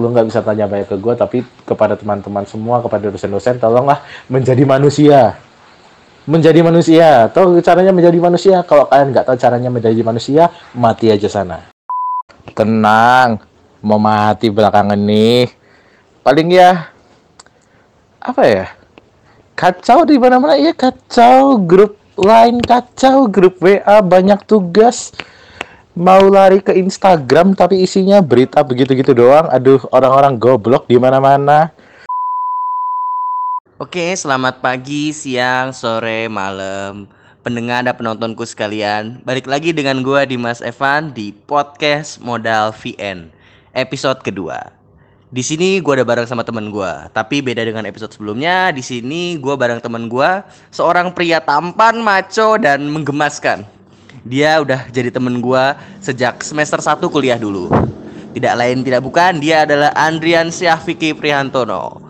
lu nggak bisa tanya banyak ke gue tapi kepada teman-teman semua kepada dosen-dosen tolonglah menjadi manusia. Menjadi manusia. Tahu caranya menjadi manusia? Kalau kalian nggak tahu caranya menjadi manusia mati aja sana. Tenang mau mati belakangan nih paling ya apa ya? Kacau di mana-mana. Ya kacau. Grup lain kacau. Grup WA banyak tugas mau lari ke Instagram tapi isinya berita begitu-gitu doang. Aduh, orang-orang goblok di mana-mana. Oke, selamat pagi, siang, sore, malam. Pendengar dan penontonku sekalian, balik lagi dengan gue Dimas Evan di podcast Modal VN episode kedua. Di sini gue ada bareng sama temen gue, tapi beda dengan episode sebelumnya. Di sini gue bareng temen gue, seorang pria tampan, maco dan menggemaskan. Dia udah jadi temen gue sejak semester 1 kuliah dulu. Tidak lain tidak bukan, dia adalah Andrian Syahfiki Prihantono.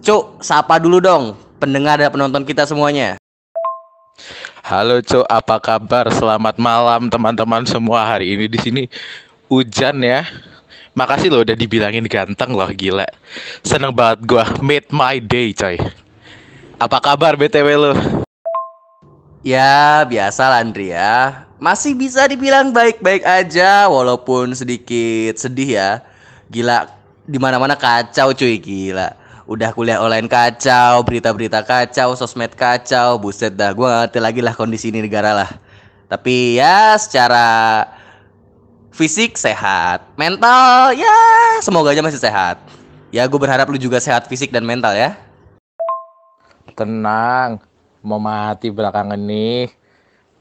Cuk, sapa dulu dong pendengar dan penonton kita semuanya. Halo Cuk, apa kabar? Selamat malam teman-teman semua. Hari ini di sini hujan ya. Makasih loh udah dibilangin ganteng loh, gila. Seneng banget gua made my day, coy. Apa kabar BTW lo? Ya, biasa lah Andrea. Masih bisa dibilang baik-baik aja walaupun sedikit sedih ya. Gila, di mana-mana kacau cuy, gila. Udah kuliah online kacau, berita-berita kacau, sosmed kacau, buset dah. Gua ngerti lagi lah kondisi ini negara lah. Tapi ya secara fisik sehat, mental ya semoga aja masih sehat. Ya gue berharap lu juga sehat fisik dan mental ya. Tenang, mau mati belakangan nih.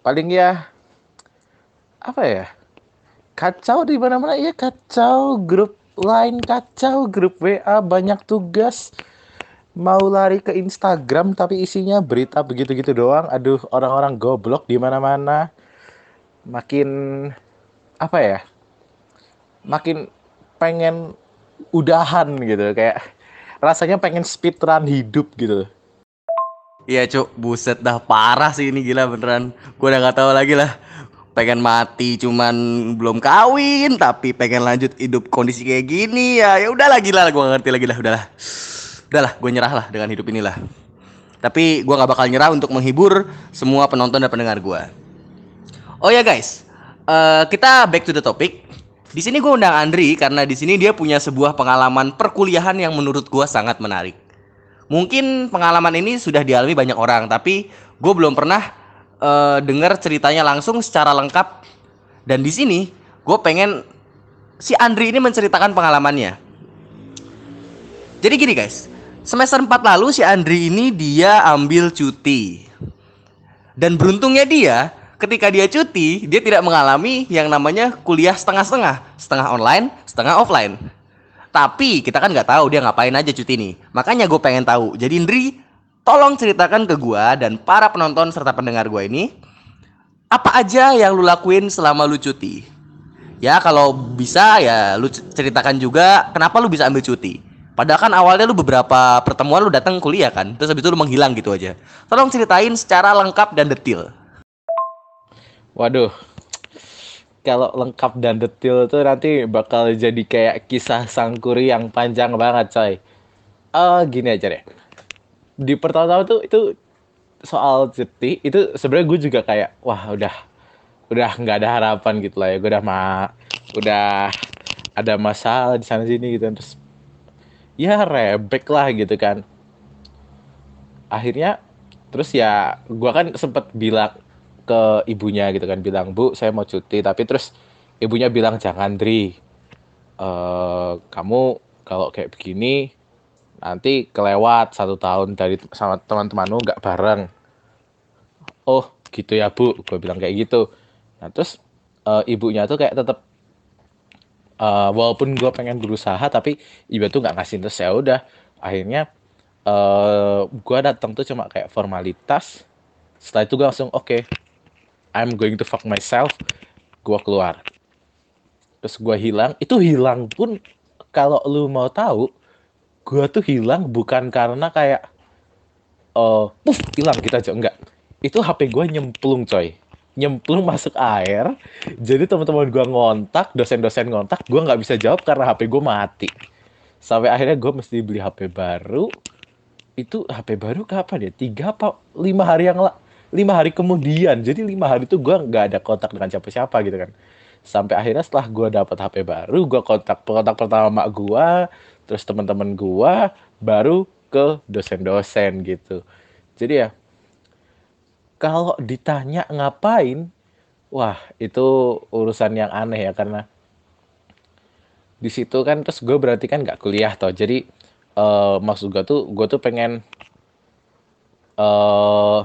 Paling ya apa ya? Kacau di mana-mana ya kacau, grup lain kacau, grup WA banyak tugas. Mau lari ke Instagram tapi isinya berita begitu-gitu doang. Aduh, orang-orang goblok di mana-mana. Makin apa ya? Makin pengen udahan gitu kayak rasanya pengen speedrun hidup gitu. Iya cuk, buset dah parah sih ini gila beneran. Gue udah gak tahu lagi lah. Pengen mati cuman belum kawin tapi pengen lanjut hidup kondisi kayak gini ya ya udahlah gila lah gue ngerti lagi lah udahlah. Udahlah gue nyerah lah dengan hidup inilah. Tapi gue gak bakal nyerah untuk menghibur semua penonton dan pendengar gue oh ya guys. Uh, kita back to the topic. Di sini gue undang Andri karena di sini dia punya sebuah pengalaman perkuliahan yang menurut gue sangat menarik Mungkin pengalaman ini sudah dialami banyak orang, tapi gue belum pernah uh, dengar ceritanya langsung secara lengkap. Dan di sini gue pengen si Andri ini menceritakan pengalamannya. Jadi gini guys, semester 4 lalu si Andri ini dia ambil cuti. Dan beruntungnya dia, ketika dia cuti, dia tidak mengalami yang namanya kuliah setengah-setengah, setengah online, setengah offline. Tapi kita kan nggak tahu dia ngapain aja cuti nih. Makanya gue pengen tahu. Jadi Indri, tolong ceritakan ke gue dan para penonton serta pendengar gue ini apa aja yang lu lakuin selama lu cuti. Ya kalau bisa ya lu ceritakan juga kenapa lu bisa ambil cuti. Padahal kan awalnya lu beberapa pertemuan lu datang kuliah kan, terus habis itu lu menghilang gitu aja. Tolong ceritain secara lengkap dan detail. Waduh, kalau lengkap dan detail tuh nanti bakal jadi kayak kisah sangkuri yang panjang banget coy. Uh, gini aja deh. Di pertama-tama tuh itu soal cuti itu sebenarnya gue juga kayak wah udah udah nggak ada harapan gitu lah ya gue udah ma udah ada masalah di sana sini gitu terus ya rebek lah gitu kan akhirnya terus ya gue kan sempet bilang ke ibunya gitu kan bilang bu saya mau cuti. Tapi terus ibunya bilang jangan Dri. Uh, kamu kalau kayak begini nanti kelewat satu tahun dari sama teman-temanmu nggak bareng. Oh gitu ya bu gue bilang kayak gitu. Nah terus uh, ibunya tuh kayak tetap uh, walaupun gue pengen berusaha tapi ibu tuh nggak ngasih terus ya udah. Akhirnya uh, gue datang tuh cuma kayak formalitas. Setelah itu gue langsung oke okay, I'm going to fuck myself gue keluar. Terus gue hilang itu hilang pun kalau lu mau tahu gue tuh hilang bukan karena kayak uh, puff hilang gitu aja enggak. Itu HP gue nyemplung coy. Nyemplung masuk air jadi teman-teman gue ngontak dosen-dosen ngontak gue nggak bisa jawab karena HP gue mati. Sampai akhirnya gue mesti beli HP baru. Itu HP baru kapan ya? Tiga apa lima hari yang la- lima hari kemudian. Jadi lima hari itu gue nggak ada kontak dengan siapa-siapa gitu kan. Sampai akhirnya setelah gue dapat HP baru gue kontak kontak pertama mak gue terus teman-teman gue baru ke dosen-dosen gitu. Jadi ya kalau ditanya ngapain wah itu urusan yang aneh ya karena di situ kan terus gue berarti kan nggak kuliah toh. Jadi eh maksud gue tuh gue tuh pengen eh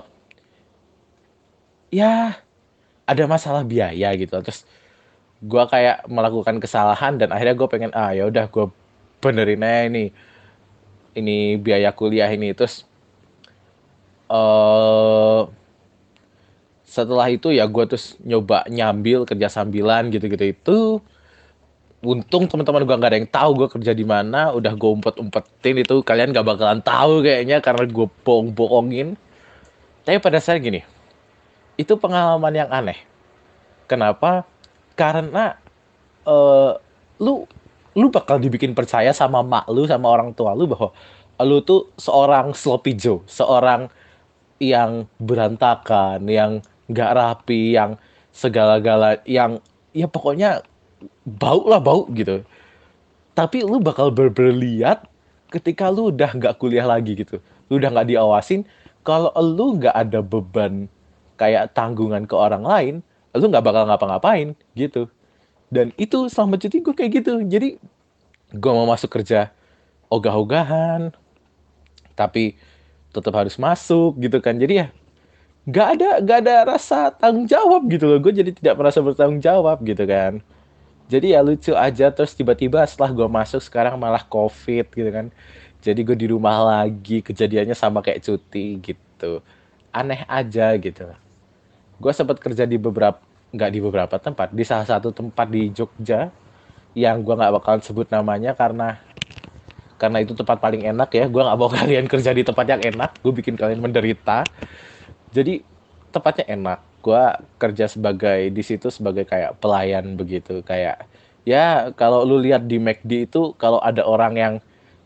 ya ada masalah biaya gitu. Terus gue kayak melakukan kesalahan dan akhirnya gue pengen ah ya udah gue benerin aja ini ini biaya kuliah ini. Terus eh setelah itu ya gue terus nyoba nyambil kerja sambilan gitu-gitu itu. Untung teman-teman gue nggak ada yang tahu gue kerja di mana udah gue umpet-umpetin itu kalian gak bakalan tahu kayaknya karena gue bohong-bohongin. Tapi pada saat gini itu pengalaman yang aneh. Kenapa? Karena eh lu lu bakal dibikin percaya sama mak lu sama orang tua lu bahwa lu tuh seorang sloppy Joe seorang yang berantakan yang nggak rapi yang segala-gala yang ya pokoknya bau lah bau gitu. Tapi lu bakal berlihat ketika lu udah nggak kuliah lagi gitu. Lu udah nggak diawasin kalau lu nggak ada beban kayak tanggungan ke orang lain lu nggak bakal ngapa-ngapain gitu. Dan itu selama cuti gue kayak gitu. Jadi gue mau masuk kerja ogah-ogahan tapi tetap harus masuk gitu kan. Jadi ya nggak ada nggak ada rasa tanggung jawab gitu loh. Gue jadi tidak merasa bertanggung jawab gitu kan. Jadi ya lucu aja terus tiba-tiba setelah gue masuk sekarang malah covid gitu kan. Jadi gue di rumah lagi kejadiannya sama kayak cuti gitu. Aneh aja gitu gue sempat kerja di beberapa nggak di beberapa tempat di salah satu tempat di Jogja yang gue nggak bakalan sebut namanya karena karena itu tempat paling enak ya. Gue nggak mau kalian kerja di tempat yang enak gue bikin kalian menderita. Jadi tempatnya enak. Gue kerja sebagai di situ sebagai kayak pelayan begitu. Kayak ya kalau lu lihat di McD itu kalau ada orang yang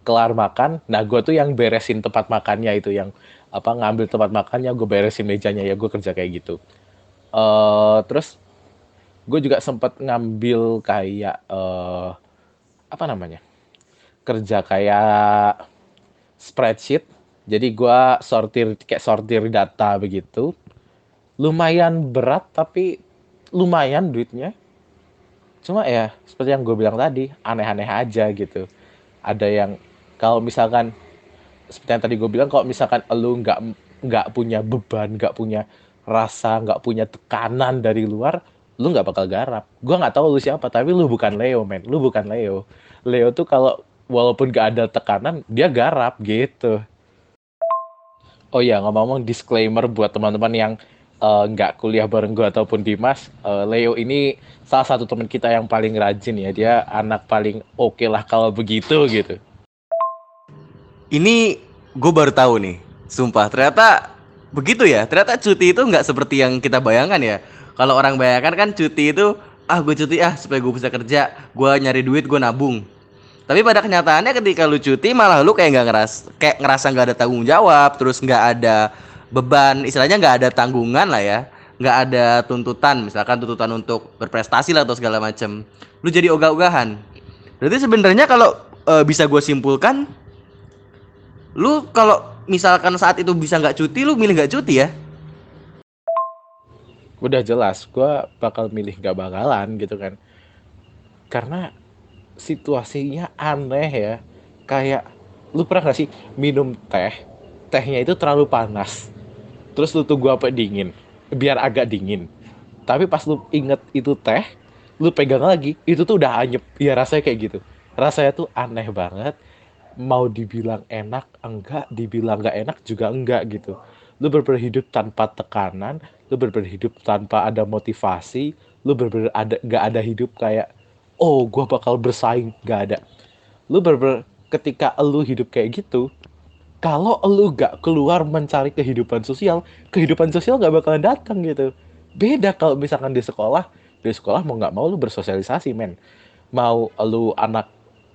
kelar makan nah gue tuh yang beresin tempat makannya itu yang apa ngambil tempat makannya gue beresin mejanya ya gue kerja kayak gitu eh terus gue juga sempat ngambil kayak eh apa namanya kerja kayak spreadsheet. Jadi gue sortir kayak sortir data begitu. Lumayan berat tapi lumayan duitnya. Cuma ya seperti yang gue bilang tadi aneh-aneh aja gitu. Ada yang kalau misalkan seperti yang tadi gue bilang kalau misalkan lu nggak nggak punya beban nggak punya rasa nggak punya tekanan dari luar lu nggak bakal garap. Gue nggak tahu lu siapa tapi lu bukan Leo men. Lu bukan Leo. Leo tuh kalau walaupun gak ada tekanan dia garap gitu. Oh ya ngomong-ngomong disclaimer buat teman-teman yang eh, nggak kuliah bareng gue ataupun Dimas eh, Leo ini salah satu teman kita yang paling rajin ya. Dia anak paling oke lah kalau begitu gitu. Ini gue baru tahu nih, sumpah. Ternyata begitu ya. Ternyata cuti itu nggak seperti yang kita bayangkan ya. Kalau orang bayangkan kan cuti itu ah gue cuti ah supaya gue bisa kerja, gue nyari duit, gue nabung. Tapi pada kenyataannya ketika lu cuti malah lu kayak nggak ngeras kayak ngerasa nggak ada tanggung jawab, terus nggak ada beban, istilahnya nggak ada tanggungan lah ya, nggak ada tuntutan, misalkan tuntutan untuk berprestasi lah atau segala macam. Lu jadi ogah-ogahan. Berarti sebenarnya kalau eh, bisa gue simpulkan Lu kalau misalkan saat itu bisa nggak cuti, lu milih nggak cuti ya? udah jelas gue bakal milih gak bakalan gitu kan. Karena situasinya aneh ya. Kayak lu pernah gak sih minum teh? Tehnya itu terlalu panas. Terus lu tunggu apa dingin biar agak dingin. Tapi pas lu inget itu teh lu pegang lagi itu tuh udah anyep. Ya rasanya kayak gitu. Rasanya tuh aneh banget mau dibilang enak enggak dibilang nggak enak juga enggak gitu. Lu bener hidup tanpa tekanan lu bener hidup tanpa ada motivasi lu bener ada nggak ada hidup kayak oh gua bakal bersaing nggak ada. Lu bener ketika lu hidup kayak gitu kalau lu gak keluar mencari kehidupan sosial kehidupan sosial gak bakalan datang gitu. Beda kalau misalkan di sekolah di sekolah mau nggak mau lu bersosialisasi men. Mau lu anak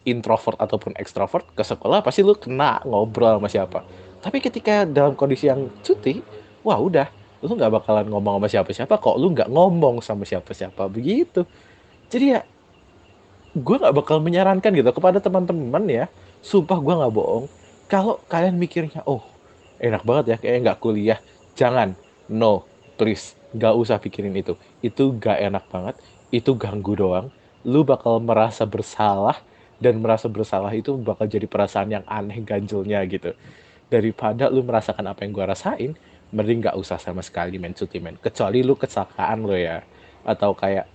introvert ataupun ekstrovert ke sekolah pasti lu kena ngobrol sama siapa. Tapi ketika dalam kondisi yang cuti wah udah lu nggak bakalan ngomong sama siapa-siapa kok lu nggak ngomong sama siapa-siapa begitu. Jadi ya gue nggak bakal menyarankan gitu kepada teman-teman ya sumpah gue nggak bohong kalau kalian mikirnya oh enak banget ya kayak nggak kuliah jangan no please nggak usah pikirin itu. Itu gak enak banget itu ganggu doang lu bakal merasa bersalah dan merasa bersalah itu bakal jadi perasaan yang aneh ganjelnya gitu. Daripada lu merasakan apa yang gua rasain mending nggak usah sama sekali main cuti men. Kecuali lu kecelakaan lo ya. Atau kayak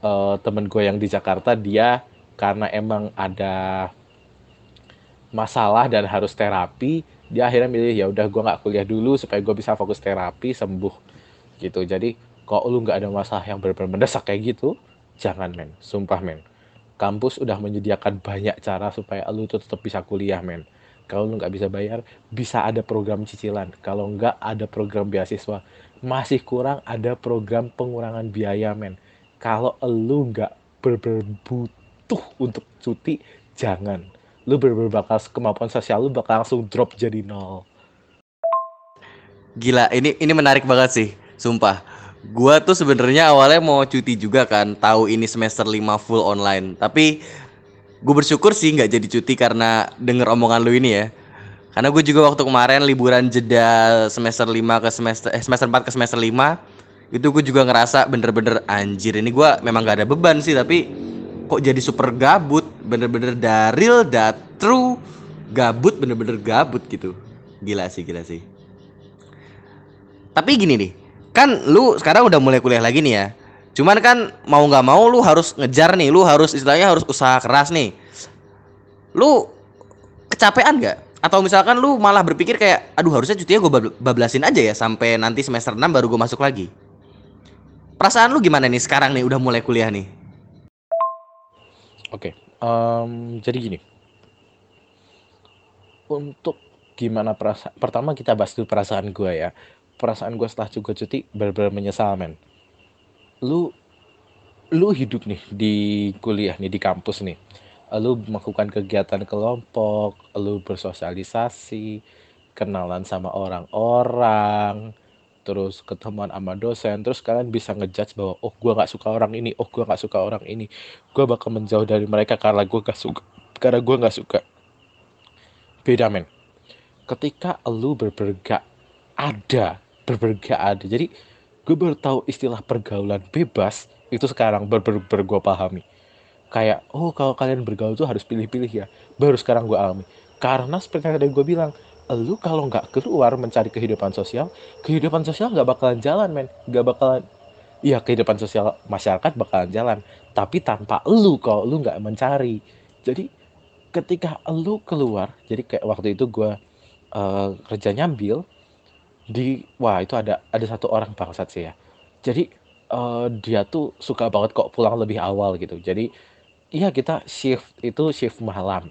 uh, temen gue yang di Jakarta dia karena emang ada masalah dan harus terapi dia akhirnya milih ya udah gue nggak kuliah dulu supaya gue bisa fokus terapi sembuh. Gitu. Jadi kok lu nggak ada masalah yang benar-benar mendesak kayak gitu? Jangan men. Sumpah men kampus udah menyediakan banyak cara supaya lu tuh tetap bisa kuliah men. Kalau lu nggak bisa bayar bisa ada program cicilan. Kalau nggak ada program beasiswa. Masih kurang ada program pengurangan biaya men. Kalau lu nggak berbutuh untuk cuti jangan. Lu bener bakal kemampuan sosial lu bakal langsung drop jadi nol. Gila ini ini menarik banget sih sumpah gua tuh sebenarnya awalnya mau cuti juga kan tahu ini semester 5 full online. Tapi gue bersyukur sih nggak jadi cuti karena denger omongan lu ini ya. Karena gue juga waktu kemarin liburan jeda semester 5 ke semester eh, semester 4 ke semester 5 itu gue juga ngerasa bener-bener anjir ini gue memang gak ada beban sih tapi kok jadi super gabut bener-bener daril dat true gabut bener-bener gabut gitu. Gila sih gila sih. Tapi gini nih kan lu sekarang udah mulai kuliah lagi nih ya Cuman kan mau nggak mau lu harus ngejar nih, lu harus istilahnya harus usaha keras nih. Lu kecapean nggak? Atau misalkan lu malah berpikir kayak, aduh harusnya cutinya gue bablasin aja ya sampai nanti semester 6 baru gue masuk lagi. Perasaan lu gimana nih sekarang nih udah mulai kuliah nih? Oke, okay, um, jadi gini. Untuk gimana perasaan, pertama kita bahas dulu perasaan gue ya. Perasaan gue setelah juga cuti benar-benar menyesal men. Lu lu hidup nih di kuliah nih di kampus nih. Lu melakukan kegiatan kelompok lu bersosialisasi kenalan sama orang-orang terus ketemuan sama dosen terus kalian bisa ngejudge bahwa oh gue nggak suka orang ini oh gue nggak suka orang ini. Gue bakal menjauh dari mereka karena gue gak suka karena gue nggak suka. Beda men. Ketika lu berberga ada berberga ada. Jadi gue baru tahu istilah pergaulan bebas itu sekarang ber, ber, ber gue pahami. Kayak oh kalau kalian bergaul tuh harus pilih-pilih ya. Baru sekarang gue alami. Karena seperti yang tadi gue bilang lu kalau nggak keluar mencari kehidupan sosial kehidupan sosial nggak bakalan jalan men. Nggak bakalan iya kehidupan sosial masyarakat bakalan jalan. Tapi tanpa lu kalau lu nggak mencari. Jadi ketika lu keluar jadi kayak waktu itu gue uh, kerja nyambil di wah itu ada ada satu orang bangsat sih ya. Jadi uh, dia tuh suka banget kok pulang lebih awal gitu. Jadi iya kita shift itu shift malam.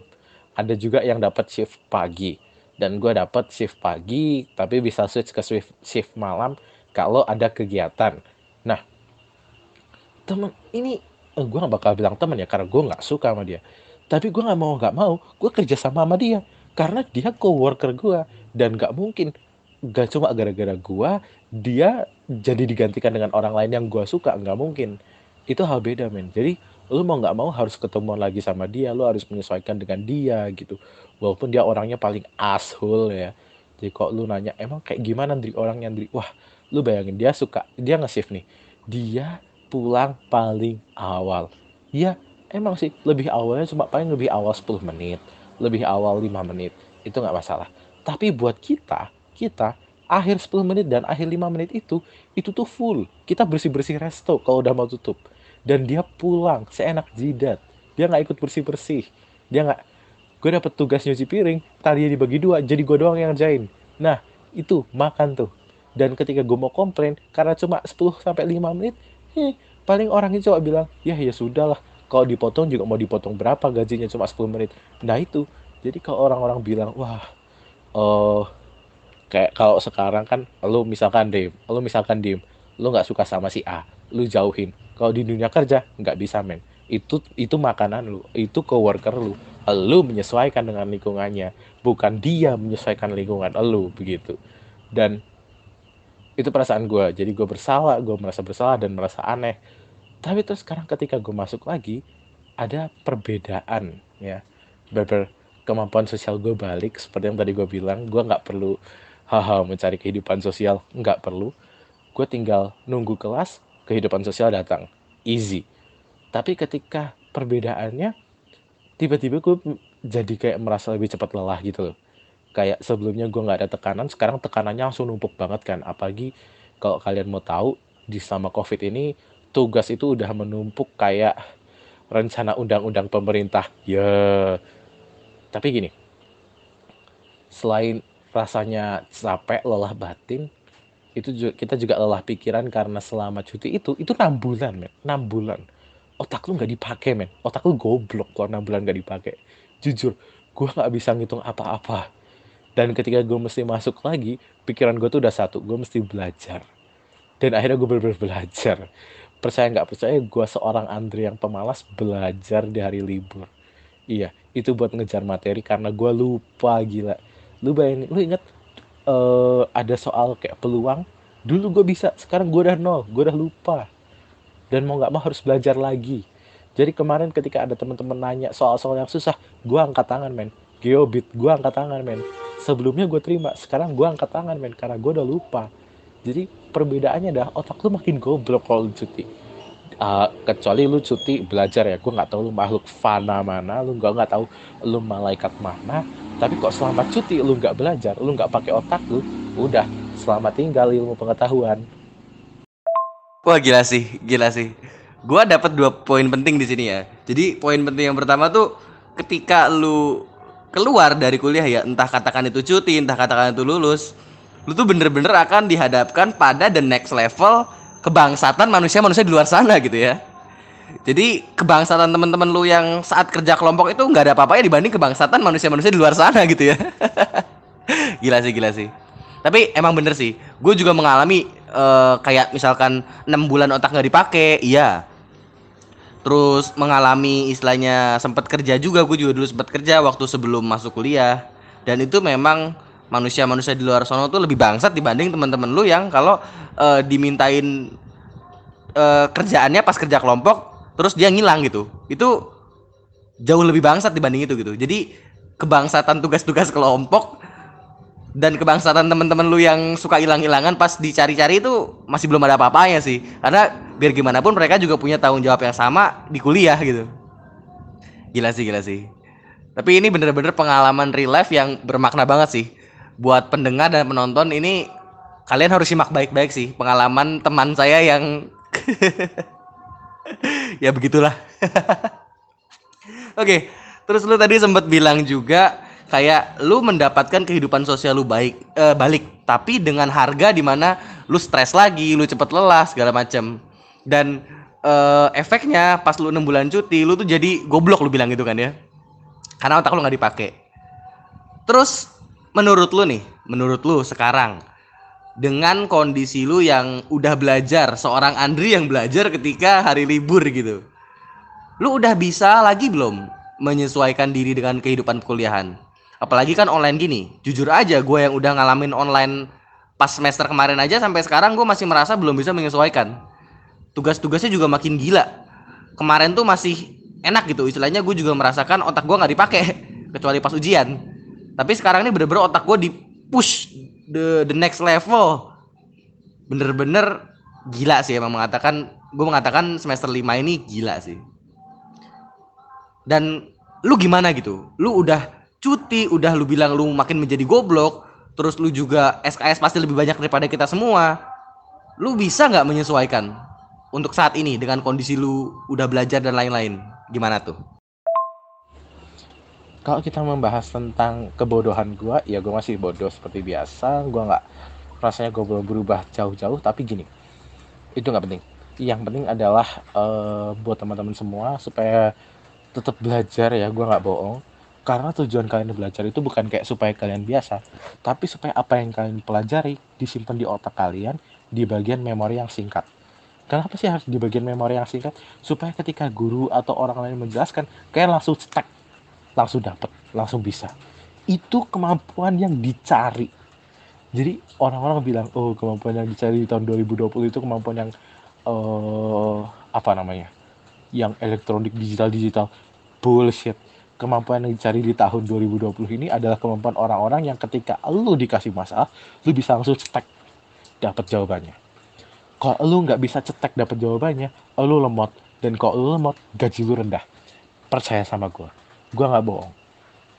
Ada juga yang dapat shift pagi dan gue dapat shift pagi tapi bisa switch ke shift shift malam kalau ada kegiatan. Nah temen ini eh, gue gak bakal bilang temen ya karena gue nggak suka sama dia. Tapi gue nggak mau nggak mau gue kerja sama sama dia karena dia coworker gue dan nggak mungkin gak cuma gara-gara gua dia jadi digantikan dengan orang lain yang gua suka. Nggak mungkin. Itu hal beda men. Jadi lu mau nggak mau harus ketemu lagi sama dia. Lu harus menyesuaikan dengan dia gitu. Walaupun dia orangnya paling asshole ya. Jadi kok lu nanya emang kayak gimana dari orangnya dari wah lu bayangin dia suka dia nge-shift nih. Dia pulang paling awal. Ya emang sih. Lebih awalnya cuma paling lebih awal 10 menit lebih awal 5 menit. Itu nggak masalah. Tapi buat kita kita akhir 10 menit dan akhir 5 menit itu itu tuh full. Kita bersih-bersih resto kalau udah mau tutup. Dan dia pulang seenak jidat. Dia nggak ikut bersih-bersih. Dia nggak gue dapet tugas nyuci piring tadi dibagi dua jadi gue doang yang ngerjain. Nah itu makan tuh. Dan ketika gue mau komplain karena cuma 10 sampai 5 menit eh, paling orang itu coba bilang ya ya sudah lah kalau dipotong juga mau dipotong berapa gajinya cuma 10 menit. Nah itu. Jadi kalau orang-orang bilang wah uh, kayak kalau sekarang kan lu misalkan dim lu misalkan dim lu nggak suka sama si A lu jauhin kalau di dunia kerja nggak bisa men itu itu makanan lu itu coworker lu Elu menyesuaikan dengan lingkungannya, bukan dia menyesuaikan lingkungan elu begitu. Dan itu perasaan gue. Jadi gue bersalah, gue merasa bersalah dan merasa aneh. Tapi terus sekarang ketika gue masuk lagi, ada perbedaan ya. Beber kemampuan sosial gue balik seperti yang tadi gue bilang, gue nggak perlu haha mencari kehidupan sosial, nggak perlu. Gue tinggal nunggu kelas, kehidupan sosial datang, easy. Tapi ketika perbedaannya tiba-tiba gue jadi kayak merasa lebih cepat lelah gitu loh. Kayak sebelumnya gue nggak ada tekanan sekarang tekanannya langsung numpuk banget kan. Apalagi kalau kalian mau tahu di selama covid ini tugas itu udah menumpuk kayak rencana undang-undang pemerintah. Ya tapi gini selain rasanya capek lelah batin itu juga, kita juga lelah pikiran karena selama cuti itu itu enam bulan men. Enam bulan. Otak lu nggak dipakai men. Otak lu goblok kalau enam bulan nggak dipakai. Jujur gue nggak bisa ngitung apa-apa. Dan ketika gue mesti masuk lagi pikiran gue tuh udah satu gue mesti belajar. Dan akhirnya gue bener-bener belajar. Percaya nggak percaya gue seorang Andre yang pemalas belajar di hari libur. Iya itu buat ngejar materi karena gue lupa gila lu bayangin lu inget uh, ada soal kayak peluang? Dulu gue bisa sekarang gue udah nol gue udah lupa. Dan mau nggak mau harus belajar lagi. Jadi kemarin ketika ada teman-teman nanya soal-soal yang susah gue angkat tangan men. Geobit gue angkat tangan men. Sebelumnya gue terima sekarang gue angkat tangan men karena gue udah lupa. Jadi perbedaannya dah otak lu makin goblok kalau cuti. Uh, kecuali lu cuti belajar ya gue nggak tahu lu makhluk fana mana lu nggak nggak tahu lu malaikat mana tapi kok selama cuti lu nggak belajar lu nggak pakai otak lu udah selamat tinggal ilmu pengetahuan Wah gila sih, gila sih. Gua dapat dua poin penting di sini ya. Jadi poin penting yang pertama tuh ketika lu keluar dari kuliah ya, entah katakan itu cuti, entah katakan itu lulus, lu tuh bener-bener akan dihadapkan pada the next level kebangsatan manusia-manusia di luar sana gitu ya. Jadi kebangsatan teman-teman lu yang saat kerja kelompok itu nggak ada apa-apanya dibanding kebangsatan manusia-manusia di luar sana gitu ya. gila sih, gila sih. Tapi emang bener sih, gue juga mengalami uh, kayak misalkan enam bulan otak nggak dipakai iya terus mengalami istilahnya sempat kerja juga gue juga dulu sempat kerja waktu sebelum masuk kuliah dan itu memang manusia-manusia di luar sana tuh lebih bangsat dibanding teman-teman lu yang kalau uh, dimintain uh, kerjaannya pas kerja kelompok terus dia ngilang gitu. Itu jauh lebih bangsat dibanding itu gitu. Jadi kebangsatan tugas-tugas kelompok dan kebangsaan teman-teman lu yang suka hilang-hilangan pas dicari-cari itu masih belum ada apa-apanya sih. Karena biar gimana pun mereka juga punya tanggung jawab yang sama di kuliah gitu. Gila sih gila sih. Tapi ini bener-bener pengalaman real life yang bermakna banget sih. Buat pendengar dan penonton ini kalian harus simak baik-baik sih pengalaman teman saya yang ya begitulah. Oke terus lu tadi sempat bilang juga kayak lu mendapatkan kehidupan sosial lu baik uh, balik tapi dengan harga di mana lu stres lagi lu cepet lelah segala macam dan uh, efeknya pas lu enam bulan cuti lu tuh jadi goblok lu bilang gitu kan ya. Karena otak lu nggak dipakai. Terus menurut lu nih menurut lu sekarang dengan kondisi lu yang udah belajar seorang Andri yang belajar ketika hari libur gitu. Lu udah bisa lagi belum menyesuaikan diri dengan kehidupan kuliahan? Apalagi kan online gini jujur aja gue yang udah ngalamin online pas semester kemarin aja sampai sekarang gue masih merasa belum bisa menyesuaikan. Tugas-tugasnya juga makin gila. Kemarin tuh masih enak gitu istilahnya gue juga merasakan otak gue nggak dipakai kecuali pas ujian. Tapi sekarang ini bener-bener otak gue di push the the next level. Bener-bener gila sih emang mengatakan gue mengatakan semester 5 ini gila sih. Dan lu gimana gitu? Lu udah cuti udah lu bilang lu makin menjadi goblok terus lu juga SKS pasti lebih banyak daripada kita semua. Lu bisa nggak menyesuaikan untuk saat ini dengan kondisi lu udah belajar dan lain-lain? Gimana tuh kalau kita membahas tentang kebodohan gua ya gua masih bodoh seperti biasa gua nggak rasanya gua belum berubah jauh-jauh tapi gini itu nggak penting yang penting adalah uh, buat teman-teman semua supaya tetap belajar ya gua nggak bohong karena tujuan kalian belajar itu bukan kayak supaya kalian biasa, tapi supaya apa yang kalian pelajari disimpan di otak kalian di bagian memori yang singkat. Kenapa sih harus di bagian memori yang singkat? Supaya ketika guru atau orang lain menjelaskan, kalian langsung stuck. Langsung dapat langsung bisa. Itu kemampuan yang dicari. Jadi orang-orang bilang oh kemampuan yang dicari di tahun 2020 itu kemampuan yang uh, apa namanya yang elektronik digital digital bullshit. Kemampuan yang dicari di tahun 2020 ini adalah kemampuan orang-orang yang ketika lu dikasih masalah lu bisa langsung cetek dapat jawabannya. Kalau lu nggak bisa cetek dapat jawabannya lu lemot. Dan kalau lu lemot gaji lu rendah. Percaya sama gue gue nggak bohong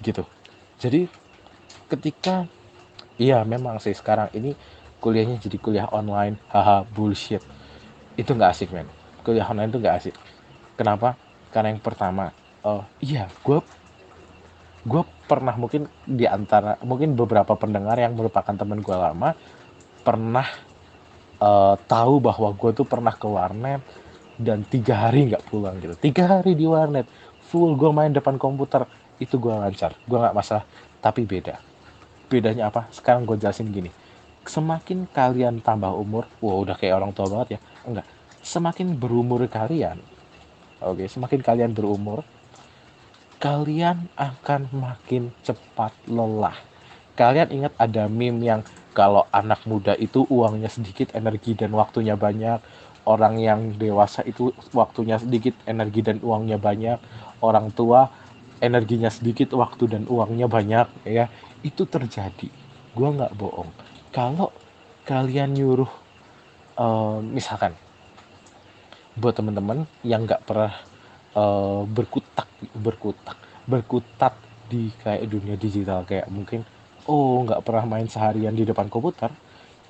gitu. Jadi ketika iya memang sih sekarang ini kuliahnya jadi kuliah online haha bullshit. Itu nggak asik men. Kuliah online itu nggak asik. Kenapa? Karena yang pertama uh, iya gue gue pernah mungkin di antara mungkin beberapa pendengar yang merupakan teman gue lama pernah uh, tahu bahwa gue tuh pernah ke warnet dan tiga hari nggak pulang gitu. Tiga hari di warnet full gue main depan komputer itu gue lancar. Gue nggak masalah tapi beda. Bedanya apa? Sekarang gue jelasin gini. Semakin kalian tambah umur wah udah kayak orang tua banget ya. Enggak. Semakin berumur kalian oke semakin kalian berumur kalian akan makin cepat lelah. Kalian ingat ada meme yang kalau anak muda itu uangnya sedikit energi dan waktunya banyak. Orang yang dewasa itu waktunya sedikit energi dan uangnya banyak orang tua energinya sedikit waktu dan uangnya banyak ya. Itu terjadi. Gue nggak bohong. Kalau kalian nyuruh uh, misalkan buat teman-teman yang nggak pernah uh, berkutak berkutak berkutat di kayak dunia digital kayak mungkin oh nggak pernah main seharian di depan komputer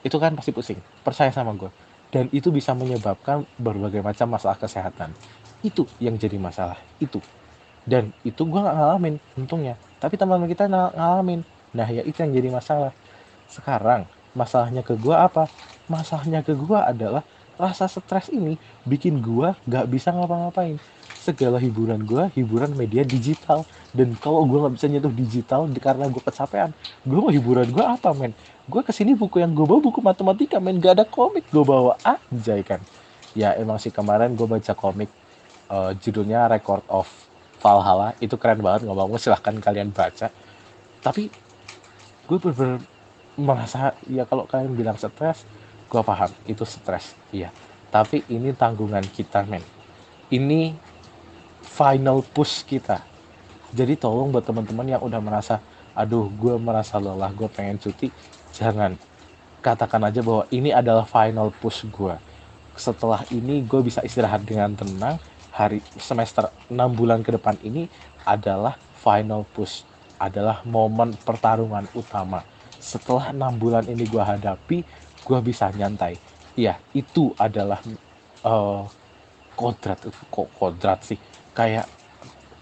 itu kan pasti pusing. Percaya sama gue dan itu bisa menyebabkan berbagai macam masalah kesehatan. Itu yang jadi masalah. Itu dan itu gue nggak ngalamin untungnya. Tapi teman-teman kita ngalamin. Nah ya itu yang jadi masalah. Sekarang masalahnya ke gue apa? Masalahnya ke gue adalah rasa stres ini bikin gue nggak bisa ngapa-ngapain. Segala hiburan gue hiburan media digital. Dan kalau gue nggak bisa nyentuh digital karena gue kecapean gue mau hiburan gue apa men? Gue ke sini buku yang gue bawa buku matematika men. Gak ada komik gue bawa anjay kan? Ya emang sih kemarin gue baca komik uh, judulnya Record of Valhalla itu keren banget ngomong silahkan kalian baca. Tapi gue bener-bener merasa ya kalau kalian bilang stres gue paham itu stres iya. Tapi ini tanggungan kita men. Ini final push kita. Jadi tolong buat teman-teman yang udah merasa aduh gue merasa lelah gue pengen cuti jangan. Katakan aja bahwa ini adalah final push gue. Setelah ini gue bisa istirahat dengan tenang hari semester 6 bulan ke depan ini adalah final push adalah momen pertarungan utama. Setelah enam bulan ini gue hadapi gue bisa nyantai. Iya itu adalah uh, kodrat kok kodrat sih? Kayak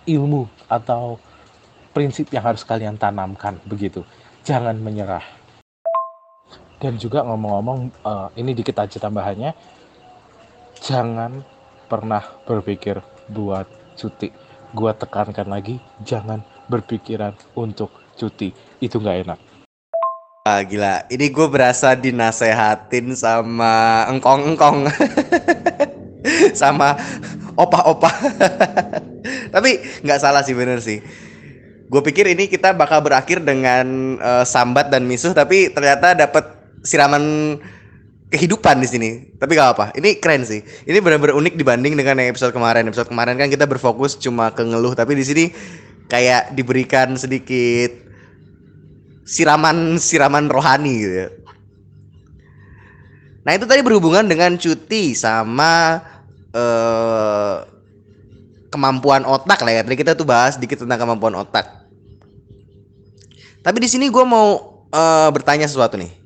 ilmu atau prinsip yang harus kalian tanamkan begitu. Jangan menyerah. Dan juga ngomong-ngomong uh, ini dikit aja tambahannya. Jangan pernah berpikir buat cuti. Gua tekankan lagi, jangan berpikiran untuk cuti. Itu nggak enak. Ah, gila, ini gue berasa dinasehatin sama engkong-engkong. sama opah-opah. Tapi nggak salah sih bener sih. Gue pikir ini kita bakal berakhir dengan uh, sambat dan misuh, tapi ternyata dapat siraman kehidupan di sini. Tapi gak apa, ini keren sih. Ini benar-benar unik dibanding dengan yang episode kemarin. Episode kemarin kan kita berfokus cuma ke ngeluh, tapi di sini kayak diberikan sedikit siraman siraman rohani gitu ya. Nah itu tadi berhubungan dengan cuti sama uh, kemampuan otak lah ya. Tadi kita tuh bahas sedikit tentang kemampuan otak. Tapi di sini gue mau uh, bertanya sesuatu nih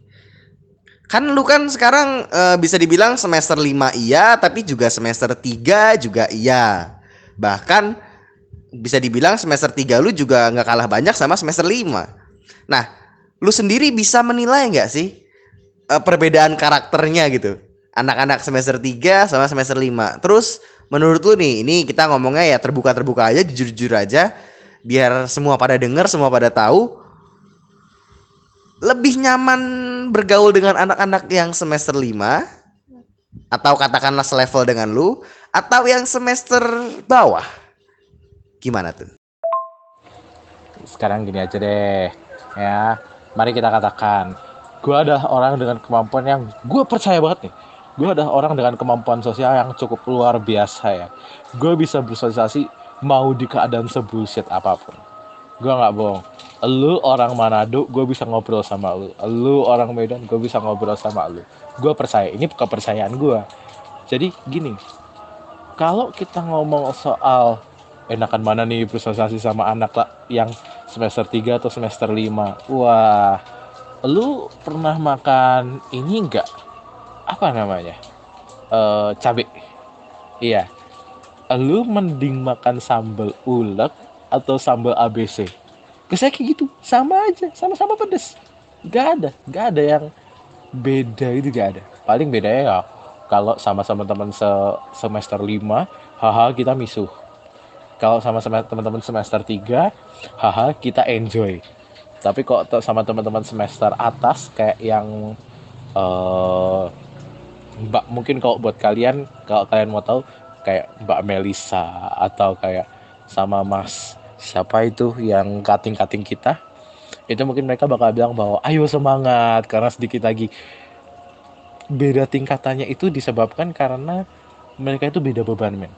Kan lu kan sekarang uh, bisa dibilang semester 5 iya, tapi juga semester 3 juga iya. Bahkan bisa dibilang semester 3 lu juga nggak kalah banyak sama semester 5. Nah, lu sendiri bisa menilai nggak sih uh, perbedaan karakternya gitu? Anak-anak semester 3 sama semester 5. Terus menurut lu nih, ini kita ngomongnya ya terbuka-terbuka aja, jujur-jujur aja biar semua pada denger, semua pada tahu lebih nyaman bergaul dengan anak-anak yang semester 5 atau katakanlah selevel dengan lu atau yang semester bawah? Gimana tuh? sekarang gini aja deh ya. Mari kita katakan gue adalah orang dengan kemampuan yang gue percaya banget nih gue adalah orang dengan kemampuan sosial yang cukup luar biasa ya. Gue bisa bersosialisasi mau di keadaan sebullshit apa pun. Gue nggak bohong lu orang Manado gue bisa ngobrol sama lu. Lu orang Medan gue bisa ngobrol sama lu. Gue percaya ini kepercayaan gue jadi gini kalau kita ngomong soal enakan mana nih bersosialisasi sama anak lah yang semester 3 atau semester 5 wah lu pernah makan ini enggak apa namanya? Eh cabe. Iya. Lu mending makan sambal ulek atau sambal ABC Biasanya kayak gitu. Sama aja sama-sama pedes. Nggak ada nggak ada yang beda itu nggak ada. Paling bedanya ya kalau sama-sama teman se semester 5 haha kita misuh. Kalau sama sama teman-teman semester 3 haha kita enjoy. Tapi kok sama teman-teman semester atas kayak yang eh Mbak mungkin kalau buat kalian kalau kalian mau tahu kayak Mbak Melisa atau kayak sama Mas siapa itu yang kating-kating kita itu mungkin mereka bakal bilang bahwa ayo semangat karena sedikit lagi. Beda tingkatannya itu disebabkan karena mereka itu beda beban men.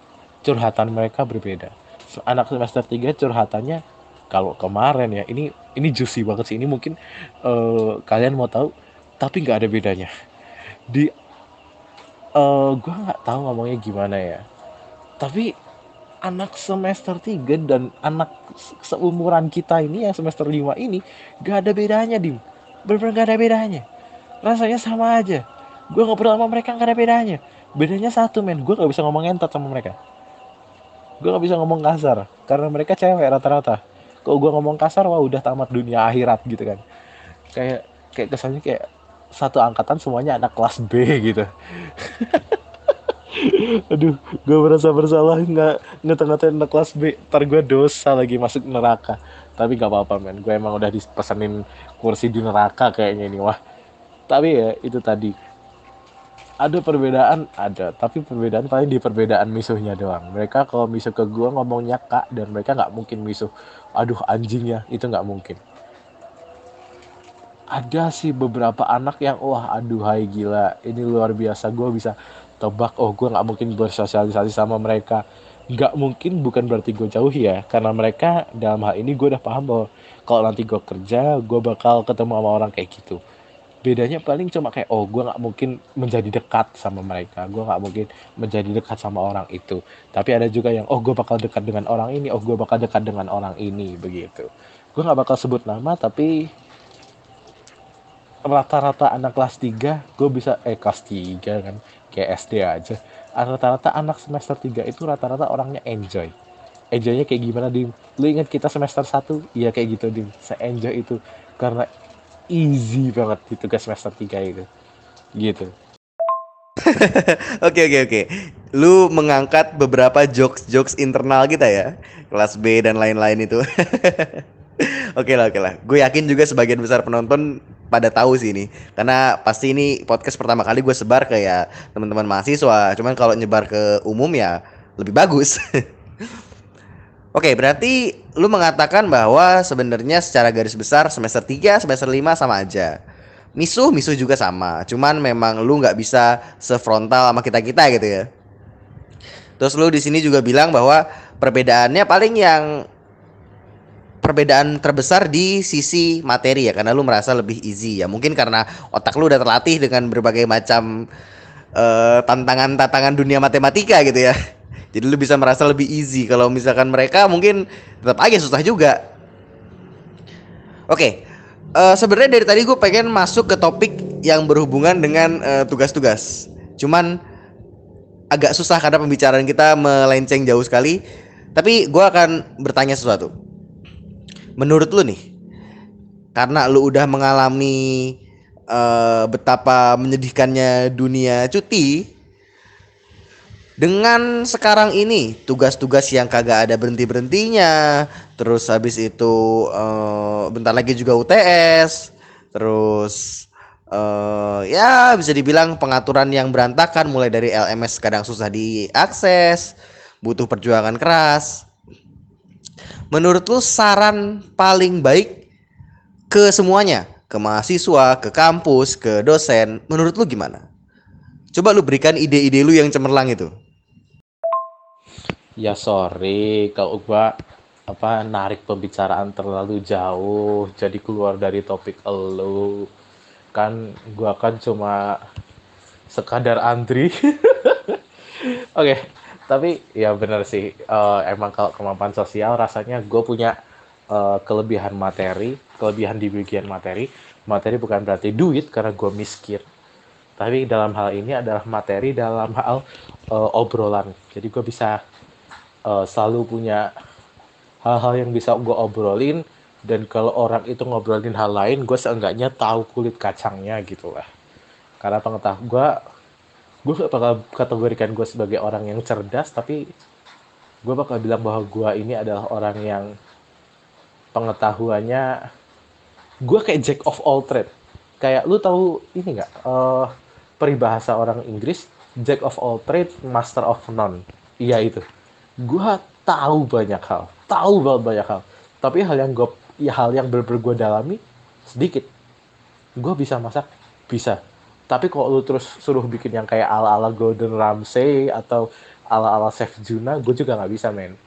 Curhatan mereka berbeda. Anak semester 3 curhatannya kalau kemarin ya ini ini juicy banget sih ini mungkin eh, kalian mau tahu tapi nggak ada bedanya. Di eh gua nggak tahu ngomongnya gimana ya. Tapi anak semester 3 dan anak se- seumuran kita ini yang semester 5 ini gak ada bedanya dim. Bener-bener gak ada bedanya. Rasanya sama aja. Gue ngobrol sama mereka gak ada bedanya. Bedanya satu men. Gue gak bisa ngomong entot sama mereka. Gue gak bisa ngomong kasar. Karena mereka cewek rata-rata. Kalau gue ngomong kasar wah udah tamat dunia akhirat gitu kan. Kayak kayak kesannya kayak satu angkatan semuanya anak kelas B gitu aduh gue merasa bersalah. Nggak ngeta-ngatain anak kelas B. Ntar gue dosa lagi masuk neraka. Tapi nggak apa-apa men. Gue emang udah dipesenin kursi di neraka kayaknya ini wah. Tapi ya itu tadi. Ada perbedaan? Ada. Tapi perbedaan paling di perbedaan misuhnya doang. Mereka kalau misuh ke gue ngomongnya kak dan mereka nggak mungkin misuh. Aduh anjing ya. Itu nggak mungkin. Ada sih beberapa anak yang wah aduhai gila. Ini luar biasa. Gue bisa tebak oh gue nggak mungkin bersosialisasi sama mereka. Nggak mungkin bukan berarti gue jauh ya. Karena mereka dalam hal ini gue udah paham bahwa kalau nanti gue kerja gue bakal ketemu sama orang kayak gitu. Bedanya paling cuma kayak oh gue nggak mungkin menjadi dekat sama mereka. Gue nggak mungkin menjadi dekat sama orang itu. Tapi ada juga yang oh gue bakal dekat dengan orang ini oh gue bakal dekat dengan orang ini begitu. Gue nggak bakal sebut nama tapi rata-rata anak kelas 3 gue bisa eh kelas 3 kan kayak SD aja rata-rata anak semester 3 itu rata-rata orangnya enjoy enjoynya kayak gimana dim lu ingat kita semester 1 iya kayak gitu dim saya enjoy itu karena easy banget di tugas semester 3 itu gitu Oke oke oke. Lu mengangkat beberapa jokes-jokes internal kita ya. Kelas B dan lain-lain itu. Oke lah oke lah. Gue yakin juga sebagian besar penonton pada tahu sih ini. Karena pasti ini podcast pertama kali gue sebar ke ya teman-teman mahasiswa. Cuman kalau nyebar ke umum ya lebih bagus. Oke, berarti lu mengatakan bahwa sebenarnya secara garis besar semester 3, semester 5 sama aja. Misuh, misuh juga sama. Cuman memang lu nggak bisa sefrontal sama kita-kita gitu ya. Terus lu di sini juga bilang bahwa perbedaannya paling yang perbedaan terbesar di sisi materi ya karena lu merasa lebih easy ya. Mungkin karena otak lu udah terlatih dengan berbagai macam eh, tantangan-tantangan dunia matematika gitu ya. Jadi lu bisa merasa lebih easy kalau misalkan mereka mungkin tetap aja susah juga. Oke, eh, sebenarnya dari tadi gue pengen masuk ke topik yang berhubungan dengan eh, tugas-tugas. Cuman agak susah karena pembicaraan kita melenceng jauh sekali. Tapi gue akan bertanya sesuatu. Menurut lu nih, karena lu udah mengalami eh, betapa menyedihkannya dunia cuti, dengan sekarang ini tugas-tugas yang kagak ada berhenti berhentinya, terus habis itu eh, bentar lagi juga UTS, terus eh ya bisa dibilang pengaturan yang berantakan mulai dari LMS kadang susah diakses, butuh perjuangan keras. Menurut lu saran paling baik ke semuanya, ke mahasiswa, ke kampus, ke dosen, menurut lu gimana? Coba lu berikan ide-ide lu yang cemerlang itu. Ya sorry kalau gua apa narik pembicaraan terlalu jauh jadi keluar dari topik elu kan gua kan cuma sekadar antri oke tapi ya bener sih eh, emang kalau kemampuan sosial rasanya gue punya eh, kelebihan materi kelebihan di bagian materi. Materi bukan berarti duit karena gue miskin. Tapi dalam hal ini adalah materi dalam hal eh, obrolan. Jadi gue bisa eh, selalu punya hal-hal yang bisa gue obrolin. Dan kalau orang itu ngobrolin hal lain gue seenggaknya tahu kulit kacangnya gitu lah. Karena pengetahuan gue gue gak bakal kategorikan gue sebagai orang yang cerdas tapi gue bakal bilang bahwa gue ini adalah orang yang pengetahuannya gue kayak jack of all trade. Kayak lu tahu ini nggak? Eh, peribahasa orang Inggris jack of all trade master of none. Iya itu. Gue tahu banyak hal. Tahu banget banyak hal. Tapi hal yang gue ya hal yang bener gue dalami sedikit. Gue bisa masak bisa tapi kalau lu terus suruh bikin yang kayak ala-ala Gordon Ramsay atau ala-ala Chef Juna gue juga nggak bisa men.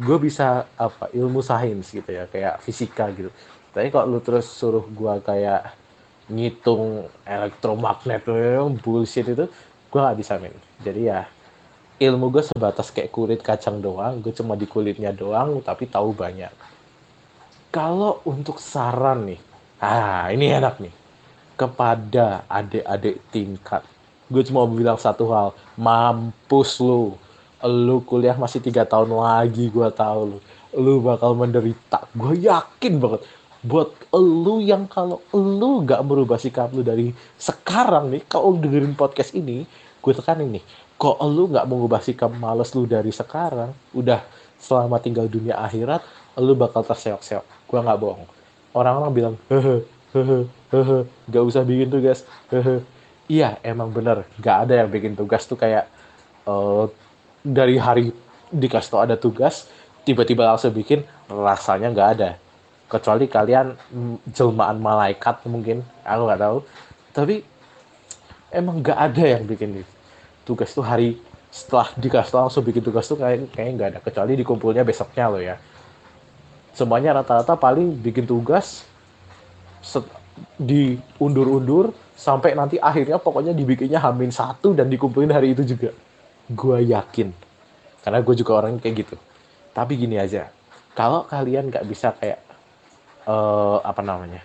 Gue bisa apa ilmu sains gitu ya kayak fisika gitu. Tapi kalau lu terus suruh gue kayak ngitung elektromagnet tuh bullshit itu gue nggak bisa men. Jadi ya ilmu gue sebatas kayak kulit kacang doang gue cuma di kulitnya doang tapi tahu banyak. Kalau untuk saran nih ah ini enak nih kepada adik-adik tingkat. Gue cuma mau bilang satu hal mampus lu. Lu kuliah masih tiga tahun lagi gue tahu lu. Lu bakal menderita. Gue yakin banget. Buat lu yang kalau lu nggak merubah sikap lu dari sekarang nih kalau dengerin podcast ini gue tekanin nih kok lu nggak mengubah sikap males lu dari sekarang udah selama tinggal dunia akhirat lu bakal terseok-seok. Gue nggak bohong. Orang-orang bilang nggak usah bikin tugas. Iya emang bener nggak ada yang bikin tugas tuh kayak eh, dari hari dikasih tau ada tugas tiba-tiba langsung bikin rasanya nggak ada. Kecuali kalian jelmaan malaikat mungkin aku nggak tahu. Tapi emang nggak ada yang bikin tugas tuh hari setelah dikasih tau langsung bikin tugas tuh kayak kayaknya nggak ada. Kecuali dikumpulnya besoknya loh ya. Semuanya rata-rata paling bikin tugas diundur-undur sampai nanti akhirnya pokoknya dibikinnya hamin satu dan dikumpulin hari itu juga. Gue yakin. Karena gue juga orang kayak gitu. Tapi gini aja. Kalau kalian nggak bisa kayak eh, apa namanya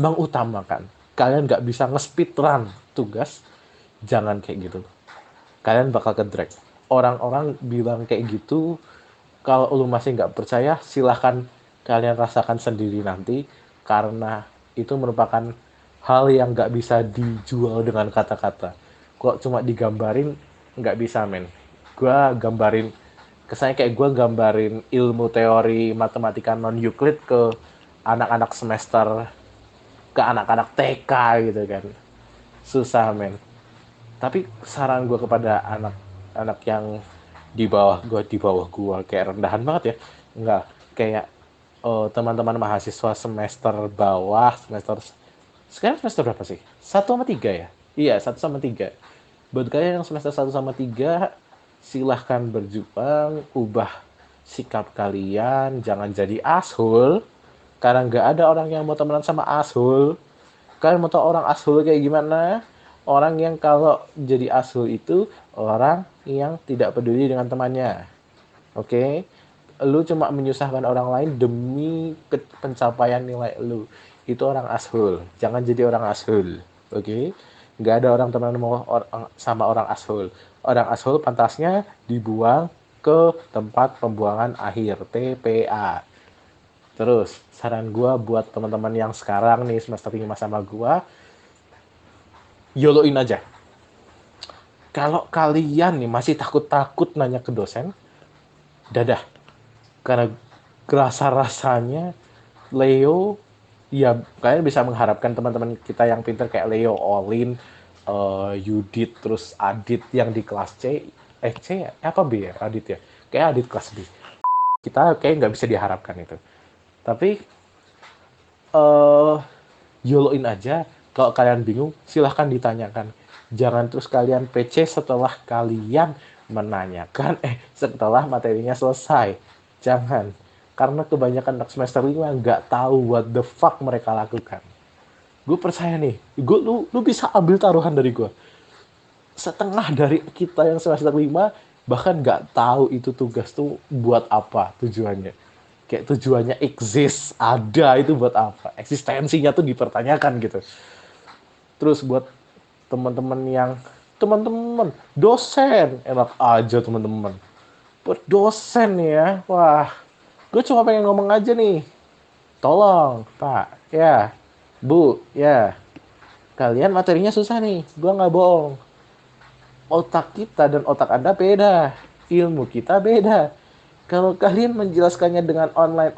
mengutamakan kalian nggak bisa nge-speed run tugas jangan kayak gitu. Kalian bakal ke drag orang-orang bilang kayak gitu kalau lu masih nggak percaya silahkan kalian rasakan sendiri nanti karena itu merupakan hal yang nggak bisa dijual dengan kata-kata. Kok cuma digambarin nggak bisa men. Gue gambarin kesannya kayak gue gambarin ilmu teori matematika non Euclid ke anak-anak semester ke anak-anak TK gitu kan. Susah men. Tapi saran gue kepada anak-anak yang di bawah gue di bawah gue kayak rendahan banget ya. Enggak kayak eh, teman-teman mahasiswa semester bawah semester sekarang semester berapa sih? Satu sama tiga ya? Iya satu sama tiga. Buat kalian yang semester satu sama tiga silahkan berjuang ubah sikap kalian jangan jadi ashul karena nggak ada orang yang mau temenan sama ashul kalian mau tahu orang ashul kayak gimana? Orang yang kalau jadi ashul itu orang yang tidak peduli dengan temannya. Oke lu cuma menyusahkan orang lain demi pencapaian nilai lu. Itu orang ashul jangan jadi orang ashul oke? Nggak ada orang teman mau orang sama orang ashul orang ashul pantasnya dibuang ke tempat pembuangan akhir TPA terus saran gua buat teman-teman yang sekarang nih semester 5 sama gua yoloin aja. Kalau kalian nih masih takut-takut nanya ke dosen dadah karena rasa-rasanya Leo ya kalian bisa mengharapkan teman-teman kita yang pinter kayak Leo, Olin, eh, Yudit, terus Adit yang di kelas C, eh C ya? apa B ya Adit ya? Kayak Adit kelas B. kita kayak nggak bisa diharapkan itu tapi eh YOLOin aja kalau kalian bingung silahkan ditanyakan jangan terus kalian PC setelah kalian menanyakan eh setelah materinya selesai jangan. Karena kebanyakan anak semester 5 nggak tahu what the fuck mereka lakukan. Gue percaya nih gue lu lu bisa ambil taruhan dari gue setengah dari kita yang semester 5 bahkan nggak tahu itu tugas tuh buat apa tujuannya. Kayak tujuannya exist ada itu buat apa. Eksistensinya tuh dipertanyakan gitu. Terus buat teman-teman yang teman-teman dosen. Enak aja teman-teman dosen ya? Wah gue cuma pengen ngomong aja nih. Tolong pak. Ya. Bu ya. Kalian materinya susah nih. Gue nggak bohong. Otak kita dan otak anda beda. Ilmu kita beda. Kalau kalian menjelaskannya dengan online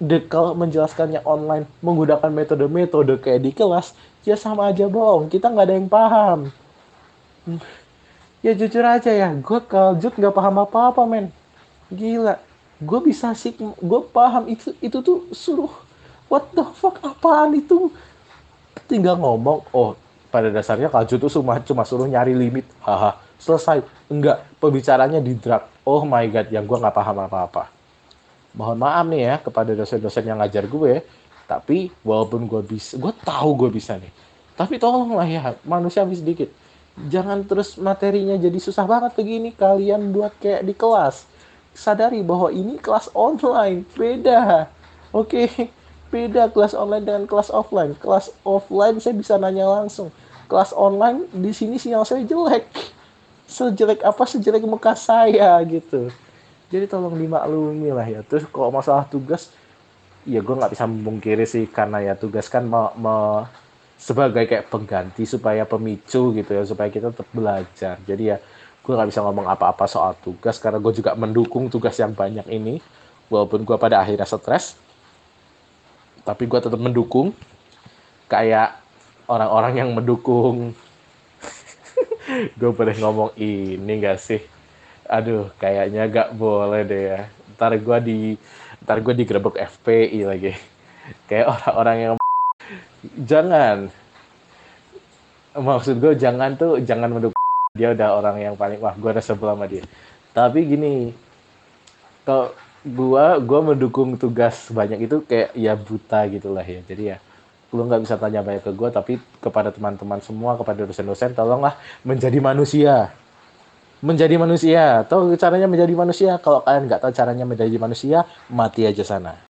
de, kalau menjelaskannya online menggunakan metode-metode kayak di kelas ya sama aja bohong. Kita nggak ada yang paham ya jujur aja ya gue kaljut nggak paham apa-apa men. Gila. Gue bisa sih gue paham itu itu tuh suruh what the fuck apaan itu? Tinggal ngomong oh pada dasarnya Kalju tuh cuma cuma suruh nyari limit. Haha selesai. Enggak pembicaranya di drag. Oh my god yang gue nggak paham apa-apa. Mohon maaf nih ya kepada dosen-dosen yang ngajar gue tapi walaupun gue bisa gue tahu gue bisa nih. Tapi tolonglah ya manusia sedikit jangan terus materinya jadi susah banget begini kalian buat kayak di kelas sadari bahwa ini kelas online beda oke beda kelas online dengan kelas offline. Kelas offline saya bisa nanya langsung. Kelas online di sini sinyal saya jelek. Sejelek apa sejelek muka saya gitu. Jadi tolong dimaklumi lah ya. Terus kalau masalah tugas, ya gue nggak bisa memungkiri sih karena ya tugas kan me, me, sebagai kayak pengganti supaya pemicu gitu ya supaya kita tetap belajar. Jadi ya gue nggak bisa ngomong apa-apa soal tugas karena gue juga mendukung tugas yang banyak ini walaupun gue pada akhirnya stres tapi gue tetap mendukung kayak orang-orang yang mendukung. Gue boleh ngomong ini gak sih? Aduh kayaknya gak boleh deh ya. Ntar gue di ntar gue digerebek FPI lagi. Kayak orang-orang yang jangan. Maksud gue jangan tuh jangan mendukung dia udah orang yang paling wah gue udah sebel sama dia. Tapi gini kalau gua gua mendukung tugas banyak itu kayak ya buta gitulah ya. Jadi ya lu nggak bisa tanya banyak ke gue tapi kepada teman-teman semua kepada dosen-dosen tolonglah menjadi manusia. Menjadi manusia. Tahu caranya menjadi manusia. Kalau kalian nggak tahu caranya menjadi manusia mati aja sana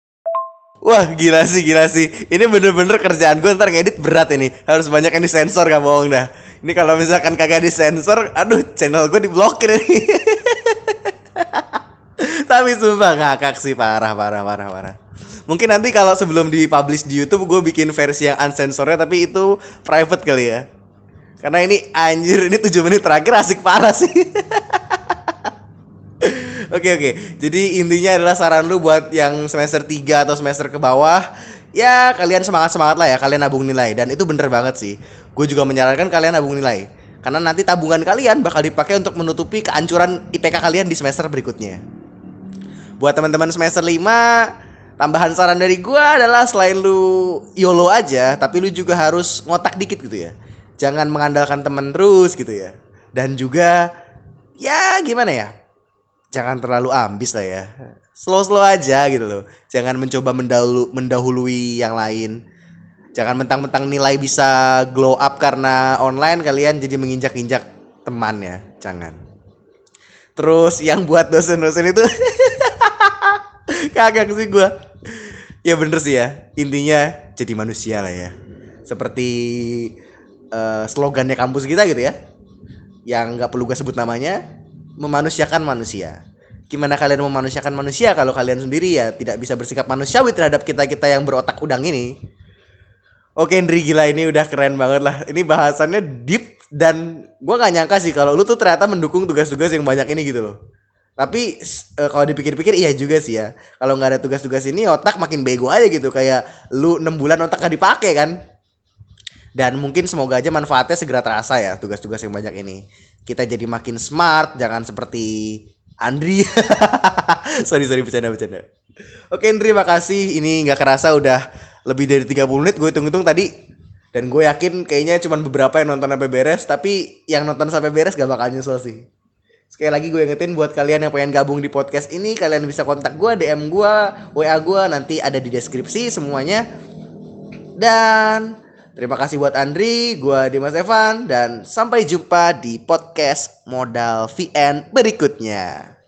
Wah gila sih gila sih Ini bener-bener kerjaan gue ntar ngedit berat ini Harus banyak yang disensor gak bohong dah Ini kalau misalkan kagak disensor Aduh channel gue diblokir nih Tapi sumpah ngakak sih parah parah parah parah. Mungkin nanti kalau sebelum dipublish di YouTube gue bikin versi yang unsensornya tapi itu private kali ya. Karena ini anjir ini 7 menit terakhir asik parah sih. Oke oke. Jadi intinya adalah saran lu buat yang semester 3 atau semester ke bawah ya kalian semangat semangat lah ya kalian nabung nilai. Dan itu bener banget sih. Gue juga menyarankan kalian nabung nilai. Karena nanti tabungan kalian bakal dipakai untuk menutupi kehancuran IPK kalian di semester berikutnya. Buat teman-teman semester 5 tambahan saran dari gua adalah selain lu YOLO aja tapi lu juga harus ngotak dikit gitu ya. Jangan mengandalkan teman terus gitu ya. Dan juga ya gimana ya jangan terlalu ambis lah ya slow slow aja gitu loh jangan mencoba mendahulu mendahului yang lain jangan mentang-mentang nilai bisa glow up karena online kalian jadi menginjak-injak teman ya jangan terus yang buat dosen-dosen itu Kagak sih gue. Ya bener sih ya. Intinya jadi manusia lah ya. Seperti uh, slogannya kampus kita gitu ya. Yang nggak perlu gue sebut namanya. Memanusiakan manusia. Gimana kalian memanusiakan manusia kalau kalian sendiri ya tidak bisa bersikap manusiawi terhadap kita-kita yang berotak udang ini. Oke Andri gila ini udah keren banget lah. Ini bahasannya deep dan gue gak nyangka sih kalau lu tuh ternyata mendukung tugas-tugas yang banyak ini gitu loh. Tapi uh, kalau dipikir-pikir iya juga sih ya. Kalau nggak ada tugas-tugas ini otak makin bego aja gitu kayak lu enam bulan otak gak dipakai kan. Dan mungkin semoga aja manfaatnya segera terasa ya tugas-tugas yang banyak ini. Kita jadi makin smart, jangan seperti Andri. sorry sorry bercanda bercanda. Oke Andri makasih. Ini nggak kerasa udah lebih dari 30 menit gue hitung-hitung tadi. Dan gue yakin kayaknya cuma beberapa yang nonton sampai beres. Tapi yang nonton sampai beres gak bakal nyesel sih. Sekali lagi gue ingetin buat kalian yang pengen gabung di podcast ini, kalian bisa kontak gue, DM gue, WA gue, nanti ada di deskripsi semuanya. Dan terima kasih buat Andri, gue Dimas Evan, dan sampai jumpa di podcast Modal VN berikutnya.